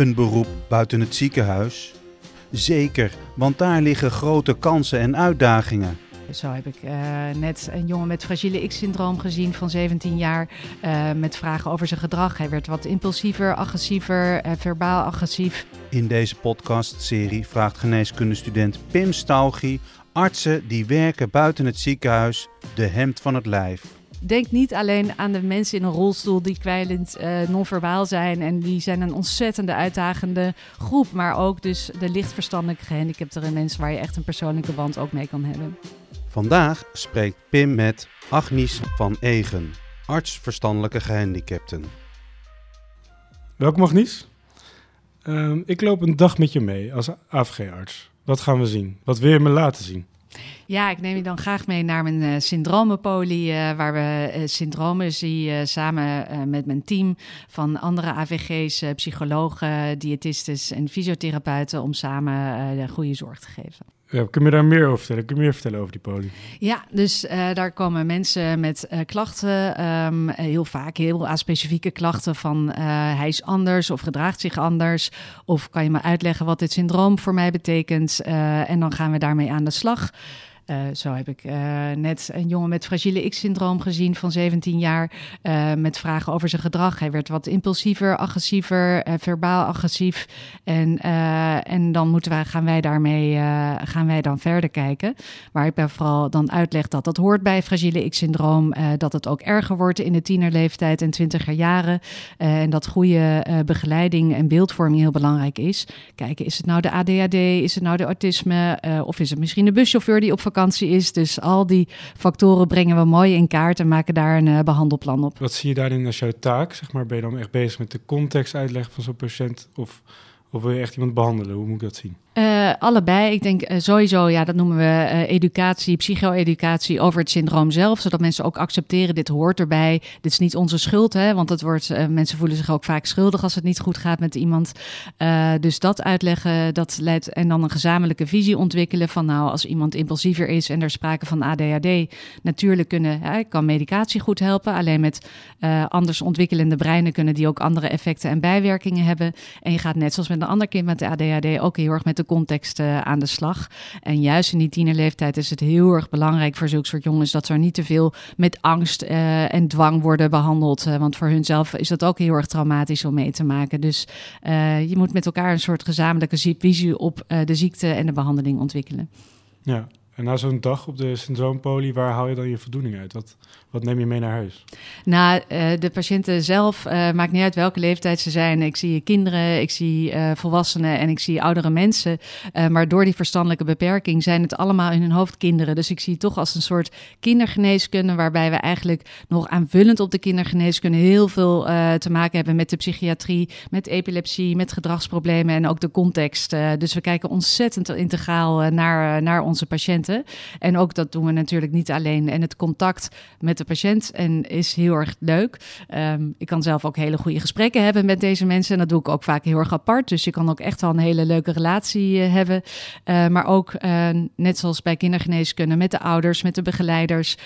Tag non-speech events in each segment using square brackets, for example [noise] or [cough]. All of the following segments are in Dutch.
Een beroep buiten het ziekenhuis? Zeker, want daar liggen grote kansen en uitdagingen. Zo heb ik uh, net een jongen met fragiele X-syndroom gezien van 17 jaar. Uh, met vragen over zijn gedrag. Hij werd wat impulsiever, agressiever, uh, verbaal agressief. In deze podcastserie vraagt geneeskundestudent Pim Staugie artsen die werken buiten het ziekenhuis de hemd van het lijf denk niet alleen aan de mensen in een rolstoel die kwijlend uh, non-verbaal zijn. En die zijn een ontzettende uitdagende groep. Maar ook dus de lichtverstandelijke gehandicapten mensen waar je echt een persoonlijke band ook mee kan hebben. Vandaag spreekt Pim met Agnies van Egen, arts verstandelijke gehandicapten. Welkom Agnies. Uh, ik loop een dag met je mee als AVG-arts. Wat gaan we zien? Wat wil je me laten zien? Ja, ik neem je dan graag mee naar mijn uh, syndromenpolie, uh, waar we uh, syndromen zien samen met mijn team van andere AVG's, psychologen, diëtistes en fysiotherapeuten om samen de goede zorg te geven. Ja, kun je daar meer over vertellen? Kun je meer vertellen over die poli? Ja, dus uh, daar komen mensen met uh, klachten, um, heel vaak heel specifieke klachten van uh, hij is anders of gedraagt zich anders. Of kan je me uitleggen wat dit syndroom voor mij betekent? en dan gaan we daarmee aan de slag. Uh, zo heb ik uh, net een jongen met fragiele X-syndroom gezien van 17 jaar. Uh, met vragen over zijn gedrag. Hij werd wat impulsiever, agressiever, verbaal agressief. En, en dan moeten wij, gaan wij daarmee gaan wij dan verder kijken. Waar ik ben vooral dan uitleg dat dat hoort bij fragiele X-syndroom. dat het ook erger wordt in de tienerleeftijd en twintiger jaren. en dat goede begeleiding en beeldvorming heel belangrijk is. Kijken, is het nou de ADHD? Is het nou de autisme? of is het misschien de buschauffeur die op vakantie is. Dus al die factoren brengen we mooi in kaart en maken daar een uh, behandelplan op. Wat zie je daarin als jouw taak? Zeg maar, ben je dan echt bezig met de context uitleggen van zo'n patiënt? Of, of wil je echt iemand behandelen? Hoe moet ik dat zien? Uh, allebei. Ik denk uh, sowieso, ja, dat noemen we uh, educatie, psycho-educatie over het syndroom zelf. Zodat mensen ook accepteren, dit hoort erbij. Dit is niet onze schuld, hè, want het wordt, mensen voelen zich ook vaak schuldig als het niet goed gaat met iemand. dus dat uitleggen, dat leidt. En dan een gezamenlijke visie ontwikkelen van nou, als iemand impulsiever is en er sprake van ADHD. Natuurlijk kunnen, kan medicatie goed helpen. Alleen met anders ontwikkelende breinen kunnen die ook andere effecten en bijwerkingen hebben. En je gaat net zoals met een ander kind met de ADHD ook heel erg met de context uh, aan de slag. En juist in die tienerleeftijd is het heel erg belangrijk voor zulke soort jongens dat ze er niet te veel met angst uh, en dwang worden behandeld. Uh, want voor hunzelf is dat ook heel erg traumatisch om mee te maken. Dus je moet met elkaar een soort gezamenlijke visie op de ziekte en de behandeling ontwikkelen. Ja, en na zo'n dag op de syndroompolie, waar haal je dan je voldoening uit? Wat, wat neem je mee naar huis? Nou, uh, de patiënten zelf, uh, maakt niet uit welke leeftijd ze zijn. Ik zie kinderen, ik zie uh, volwassenen en ik zie oudere mensen. maar door die verstandelijke beperking zijn het allemaal in hun hoofd kinderen. Dus ik zie het toch als een soort kindergeneeskunde... waarbij we eigenlijk nog aanvullend op de kindergeneeskunde... heel veel te maken hebben met de psychiatrie, met epilepsie, met gedragsproblemen... en ook de context. dus we kijken ontzettend integraal naar, naar onze patiënten. En ook dat doen we natuurlijk niet alleen. En het contact met de patiënt en is heel erg leuk. Um, ik kan zelf ook hele goede gesprekken hebben met deze mensen en dat doe ik ook vaak heel erg apart. Dus je kan ook echt wel een hele leuke relatie uh, hebben. Uh, maar ook uh, net zoals bij kindergeneeskunde met de ouders, met de begeleiders,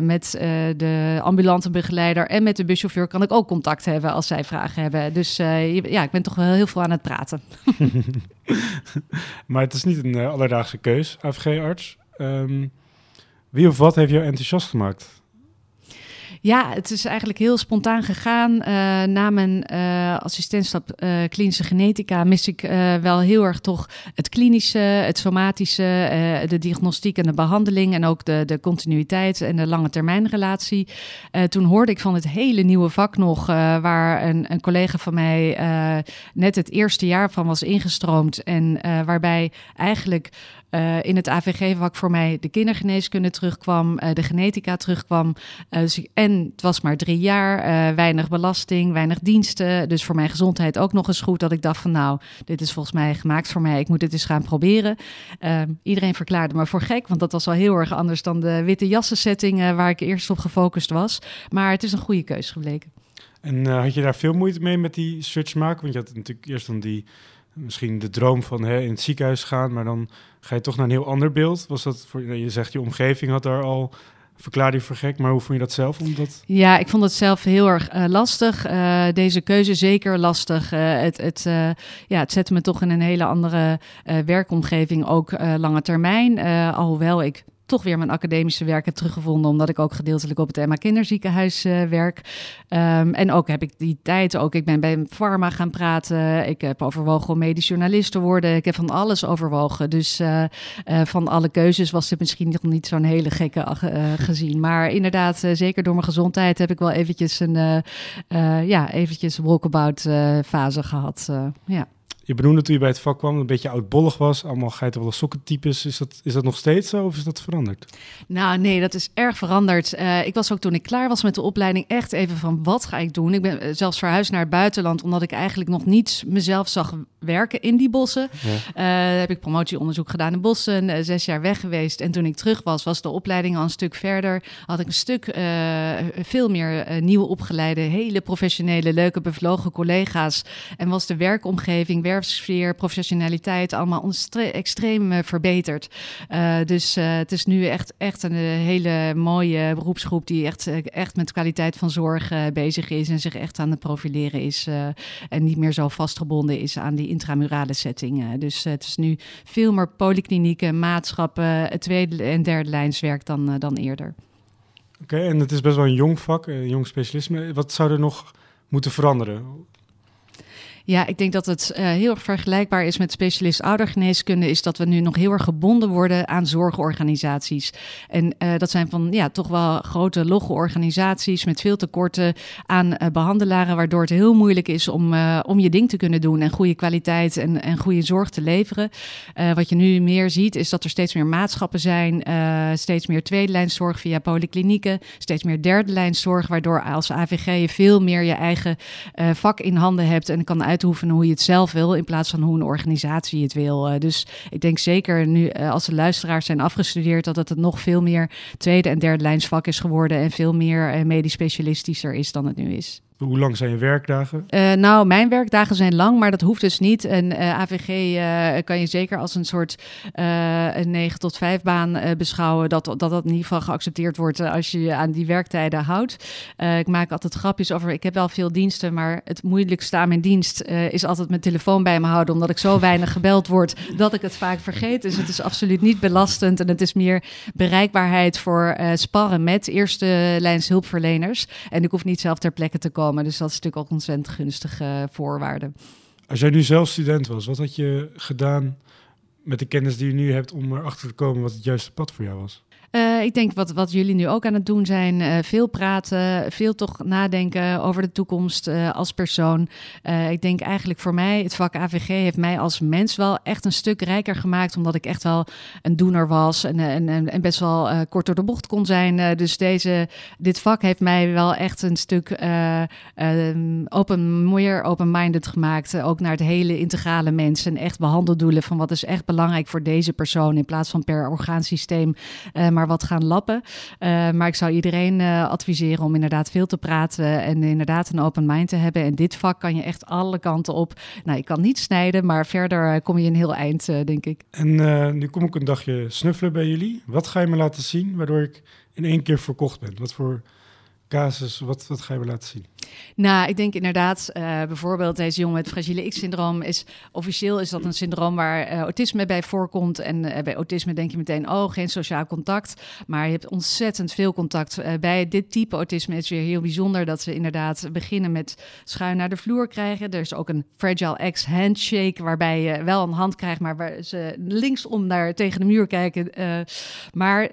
met de ambulante begeleider en met de buschauffeur kan ik ook contact hebben als zij vragen hebben. Dus ja, ik ben toch wel heel veel aan het praten. [laughs] [laughs] maar het is niet een alledaagse keus, AFG-arts. Um, wie of wat heeft jou enthousiast gemaakt? Ja, het is eigenlijk heel spontaan gegaan. Uh, na mijn uh, assistentschap uh, klinische genetica mis ik wel heel erg toch het klinische, het somatische, de diagnostiek en de behandeling en ook de, de continuïteit en de lange termijn relatie. toen hoorde ik van het hele nieuwe vak nog, waar een, een, collega van mij net het eerste jaar van was ingestroomd en waarbij eigenlijk uh, in het AVG-vak voor mij de kindergeneeskunde terugkwam, uh, de genetica terugkwam. Uh, dus en het was maar drie jaar, weinig belasting, weinig diensten. Dus voor mijn gezondheid ook nog eens goed dat ik dacht van nou, dit is volgens mij gemaakt voor mij. Ik moet dit eens gaan proberen. Ehm, iedereen verklaarde me voor gek, want dat was al heel erg anders dan de witte jassen setting waar ik eerst op gefocust was. Maar het is een goede keuze gebleken. En had je daar veel moeite mee met die switch maken? Want je had natuurlijk eerst dan die misschien de droom van hè, in het ziekenhuis gaan, maar dan ga je toch naar een heel ander beeld. Was dat voor, je zegt je omgeving had daar al verklaar je voor gek, maar hoe vond je dat zelf? Ja, ik vond het zelf heel erg uh, lastig. Uh, deze keuze zeker lastig. Uh, het, het, ja, het zette me toch in een hele andere werkomgeving, ook lange termijn. alhoewel ik toch weer mijn academische werk heb teruggevonden, omdat ik ook gedeeltelijk op het Emma Kinderziekenhuis uh, werk. Um, en ook heb ik die tijd ook. Ik ben bij Pharma gaan praten. Ik heb overwogen om medisch journalist te worden. Ik heb van alles overwogen. Dus uh, uh, van alle keuzes was dit misschien nog niet zo'n hele gekke gezien. Maar inderdaad, zeker door mijn gezondheid heb ik wel eventjes een ja, eventjes walkabout fase gehad. ja. Je benoemde toen je bij het vak kwam, een beetje oudbollig was. Allemaal geitenwolle sokkentypes. Is dat, is dat nog steeds zo of is dat veranderd? Nou nee, dat is erg veranderd. Uh, ik was ook toen ik klaar was met de opleiding echt even van wat ga ik doen? Ik ben eh, zelfs verhuisd naar het buitenland omdat ik eigenlijk nog niet mezelf zag werken in die bossen. Ja. Uh, heb ik promotieonderzoek gedaan in bossen, uh, zes jaar weg geweest. En toen ik terug was, was de opleiding al een stuk verder. Had ik een stuk veel meer nieuwe opgeleide, hele professionele, leuke, bevlogen collega's. En was de werkomgeving, werfsfeer, professionaliteit allemaal extreem uh, verbeterd. Uh, dus uh, het is nu echt, echt een hele mooie beroepsgroep die echt, echt met kwaliteit van zorg bezig is en zich echt aan het profileren is. en niet meer zo vastgebonden is aan die intramurale settingen. Dus het is nu veel meer polyklinieken, maatschappen, tweede en derde lijnswerk dan, dan eerder. Oké, en het is best wel een jong vak, een jong specialisme. Wat zou er nog moeten veranderen? Ja, ik denk dat het uh, heel erg vergelijkbaar is met specialist oudergeneeskunde. Is dat we nu nog heel erg gebonden worden aan zorgorganisaties. En uh, dat zijn van ja, toch wel grote logge organisaties met veel tekorten aan uh, behandelaren. Waardoor het heel moeilijk is om, om je ding te kunnen doen en goede kwaliteit en, en goede zorg te leveren. wat je nu meer ziet, is dat er steeds meer maatschappen zijn. steeds meer tweede lijnzorg via polyklinieken. Steeds meer derde lijnzorg. Waardoor als AVG je veel meer je eigen vak in handen hebt en kan uit uitoefenen hoe je het zelf wil, in plaats van hoe een organisatie het wil. Uh, dus ik denk zeker nu, uh, als de luisteraars zijn afgestudeerd, dat het nog veel meer tweede en derde lijnsvak is geworden en veel meer uh, medisch specialistischer is dan het nu is. Hoe lang zijn je werkdagen? Uh, nou, mijn werkdagen zijn lang, maar dat hoeft dus niet. Een eh, AVG eh, kan je zeker als een soort een 9 tot 5 baan beschouwen. Dat, dat dat in ieder geval geaccepteerd wordt als je je aan die werktijden houdt. ik maak altijd grapjes over. Ik heb wel veel diensten, maar het moeilijkste aan mijn dienst is altijd mijn telefoon bij me houden. Omdat ik zo weinig gebeld word dat ik het vaak vergeet. Dus het is absoluut niet belastend. En het is meer bereikbaarheid voor sparren met eerste lijns hulpverleners. En ik hoef niet zelf ter plekke te komen. Dus dat is natuurlijk ook ontzettend gunstige voorwaarde. Als jij nu zelf student was, wat had je gedaan met de kennis die je nu hebt om erachter te komen wat het juiste pad voor jou was? Ik denk wat, wat jullie nu ook aan het doen zijn, uh, veel praten, veel toch nadenken over de toekomst uh, als persoon. ik denk eigenlijk voor mij, het vak AVG heeft mij als mens wel echt een stuk rijker gemaakt, omdat ik echt wel een doener was en, en, en best wel kort door de bocht kon zijn. dus deze, dit vak heeft mij wel echt een stuk ehm, open, meer open-minded gemaakt, ook naar het hele integrale mens en echt behandeldoelen van wat is echt belangrijk voor deze persoon in plaats van per orgaansysteem. maar wat lappen. Uh, maar ik zou iedereen uh, adviseren om inderdaad veel te praten en inderdaad een open mind te hebben. En dit vak kan je echt alle kanten op. Nou, ik kan niet snijden, maar verder eh, kom je een heel eind, denk ik. En nu kom ik een dagje snuffelen bij jullie. Wat ga je me laten zien waardoor ik in één keer verkocht ben? Wat voor casus, wat, wat ga je me laten zien? Nou, ik denk inderdaad, uh, bijvoorbeeld deze jongen met fragile X-syndroom is officieel is dat een syndroom waar uh, autisme bij voorkomt. En uh, bij autisme denk je meteen, oh, geen sociaal contact. Maar je hebt ontzettend veel contact. bij dit type autisme is het weer heel bijzonder dat ze inderdaad beginnen met schuin naar de vloer krijgen. Er is ook een fragile X handshake waarbij je wel een hand krijgt, maar waar ze linksom naar tegen de muur kijken. maar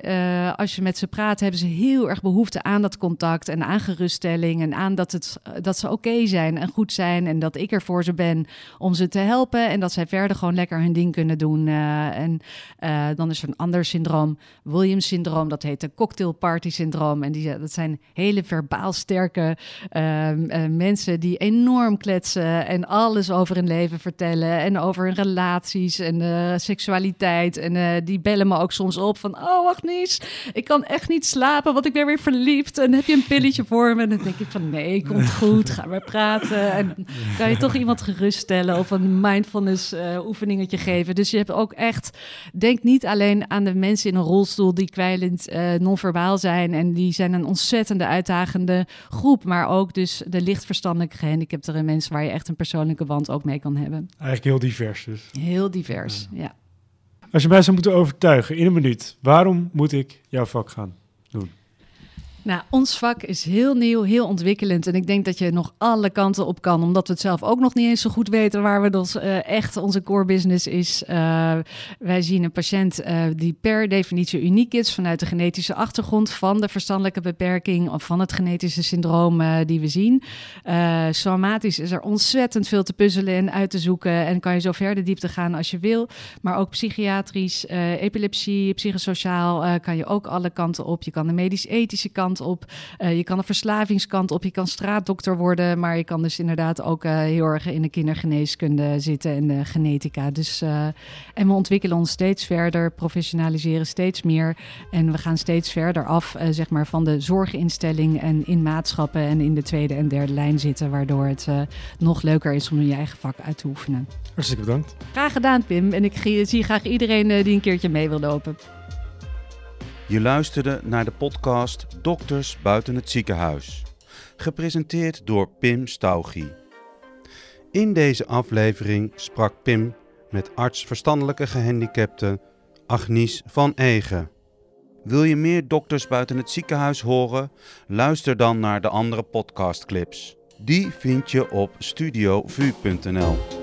als je met ze praat, hebben ze heel erg behoefte aan dat contact en aan geruststelling en aan dat het dat ze oké zijn en goed zijn en dat ik er voor ze ben om ze te helpen en dat zij verder gewoon lekker hun ding kunnen doen. Uh, en uh, dan is er een ander syndroom, Williams syndroom, dat heet de cocktail party syndroom. En die, dat zijn hele verbaal sterke uh, mensen die enorm kletsen en alles over hun leven vertellen en over hun relaties en seksualiteit. En die bellen me ook soms op van, oh Agnes, ik kan echt niet slapen, want ik ben weer verliefd en heb je een pilletje voor me? En dan denk ik van, nee, komt [laughs] goed, ga maar praten. En kan je toch iemand geruststellen of een mindfulness uh, oefeningetje geven. Dus je hebt ook echt, denk niet alleen aan de mensen in een rolstoel die kwijlend uh, non-verbaal zijn. En die zijn een ontzettende uitdagende groep. Maar ook dus de lichtverstandelijke gehandicapten mensen waar je echt een persoonlijke band ook mee kan hebben. Eigenlijk heel divers dus. Heel divers, ja. Als je mij zou moeten overtuigen in een minuut, waarom moet ik jouw vak gaan doen? Nou, ons vak is heel nieuw, heel ontwikkelend. En ik denk dat je nog alle kanten op kan, omdat we het zelf ook nog niet eens zo goed weten waar we dus uh, echt onze core business is. Uh, wij zien een patiënt uh, die per definitie uniek is vanuit de genetische achtergrond van de verstandelijke beperking of van het genetische syndroom die we zien. somatisch is er ontzettend veel te puzzelen en uit te zoeken. En kan je zo ver de diepte gaan als je wil. Maar ook psychiatrisch, epilepsie, psychosociaal kan je ook alle kanten op. Je kan de medisch-ethische kant op. Uh, je kan de verslavingskant op. Je kan straatdokter worden. Maar je kan dus inderdaad ook uh, heel erg in de kindergeneeskunde zitten en de genetica. Dus, uh, en we ontwikkelen ons steeds verder, professionaliseren steeds meer. En we gaan steeds verder af zeg maar, van de zorginstelling en in maatschappen en in de tweede en derde lijn zitten. Waardoor het nog leuker is om je eigen vak uit te oefenen. Hartstikke bedankt. Graag gedaan, Pim. En ik zie graag iedereen die een keertje mee wil lopen. Je luisterde naar de podcast Dokters buiten het ziekenhuis, gepresenteerd door Pim Staugie. In deze aflevering sprak Pim met arts verstandelijke gehandicapte Agnies van Egen. Wil je meer dokters buiten het ziekenhuis horen? Luister dan naar de andere podcastclips. Die vind je op studiovu.nl.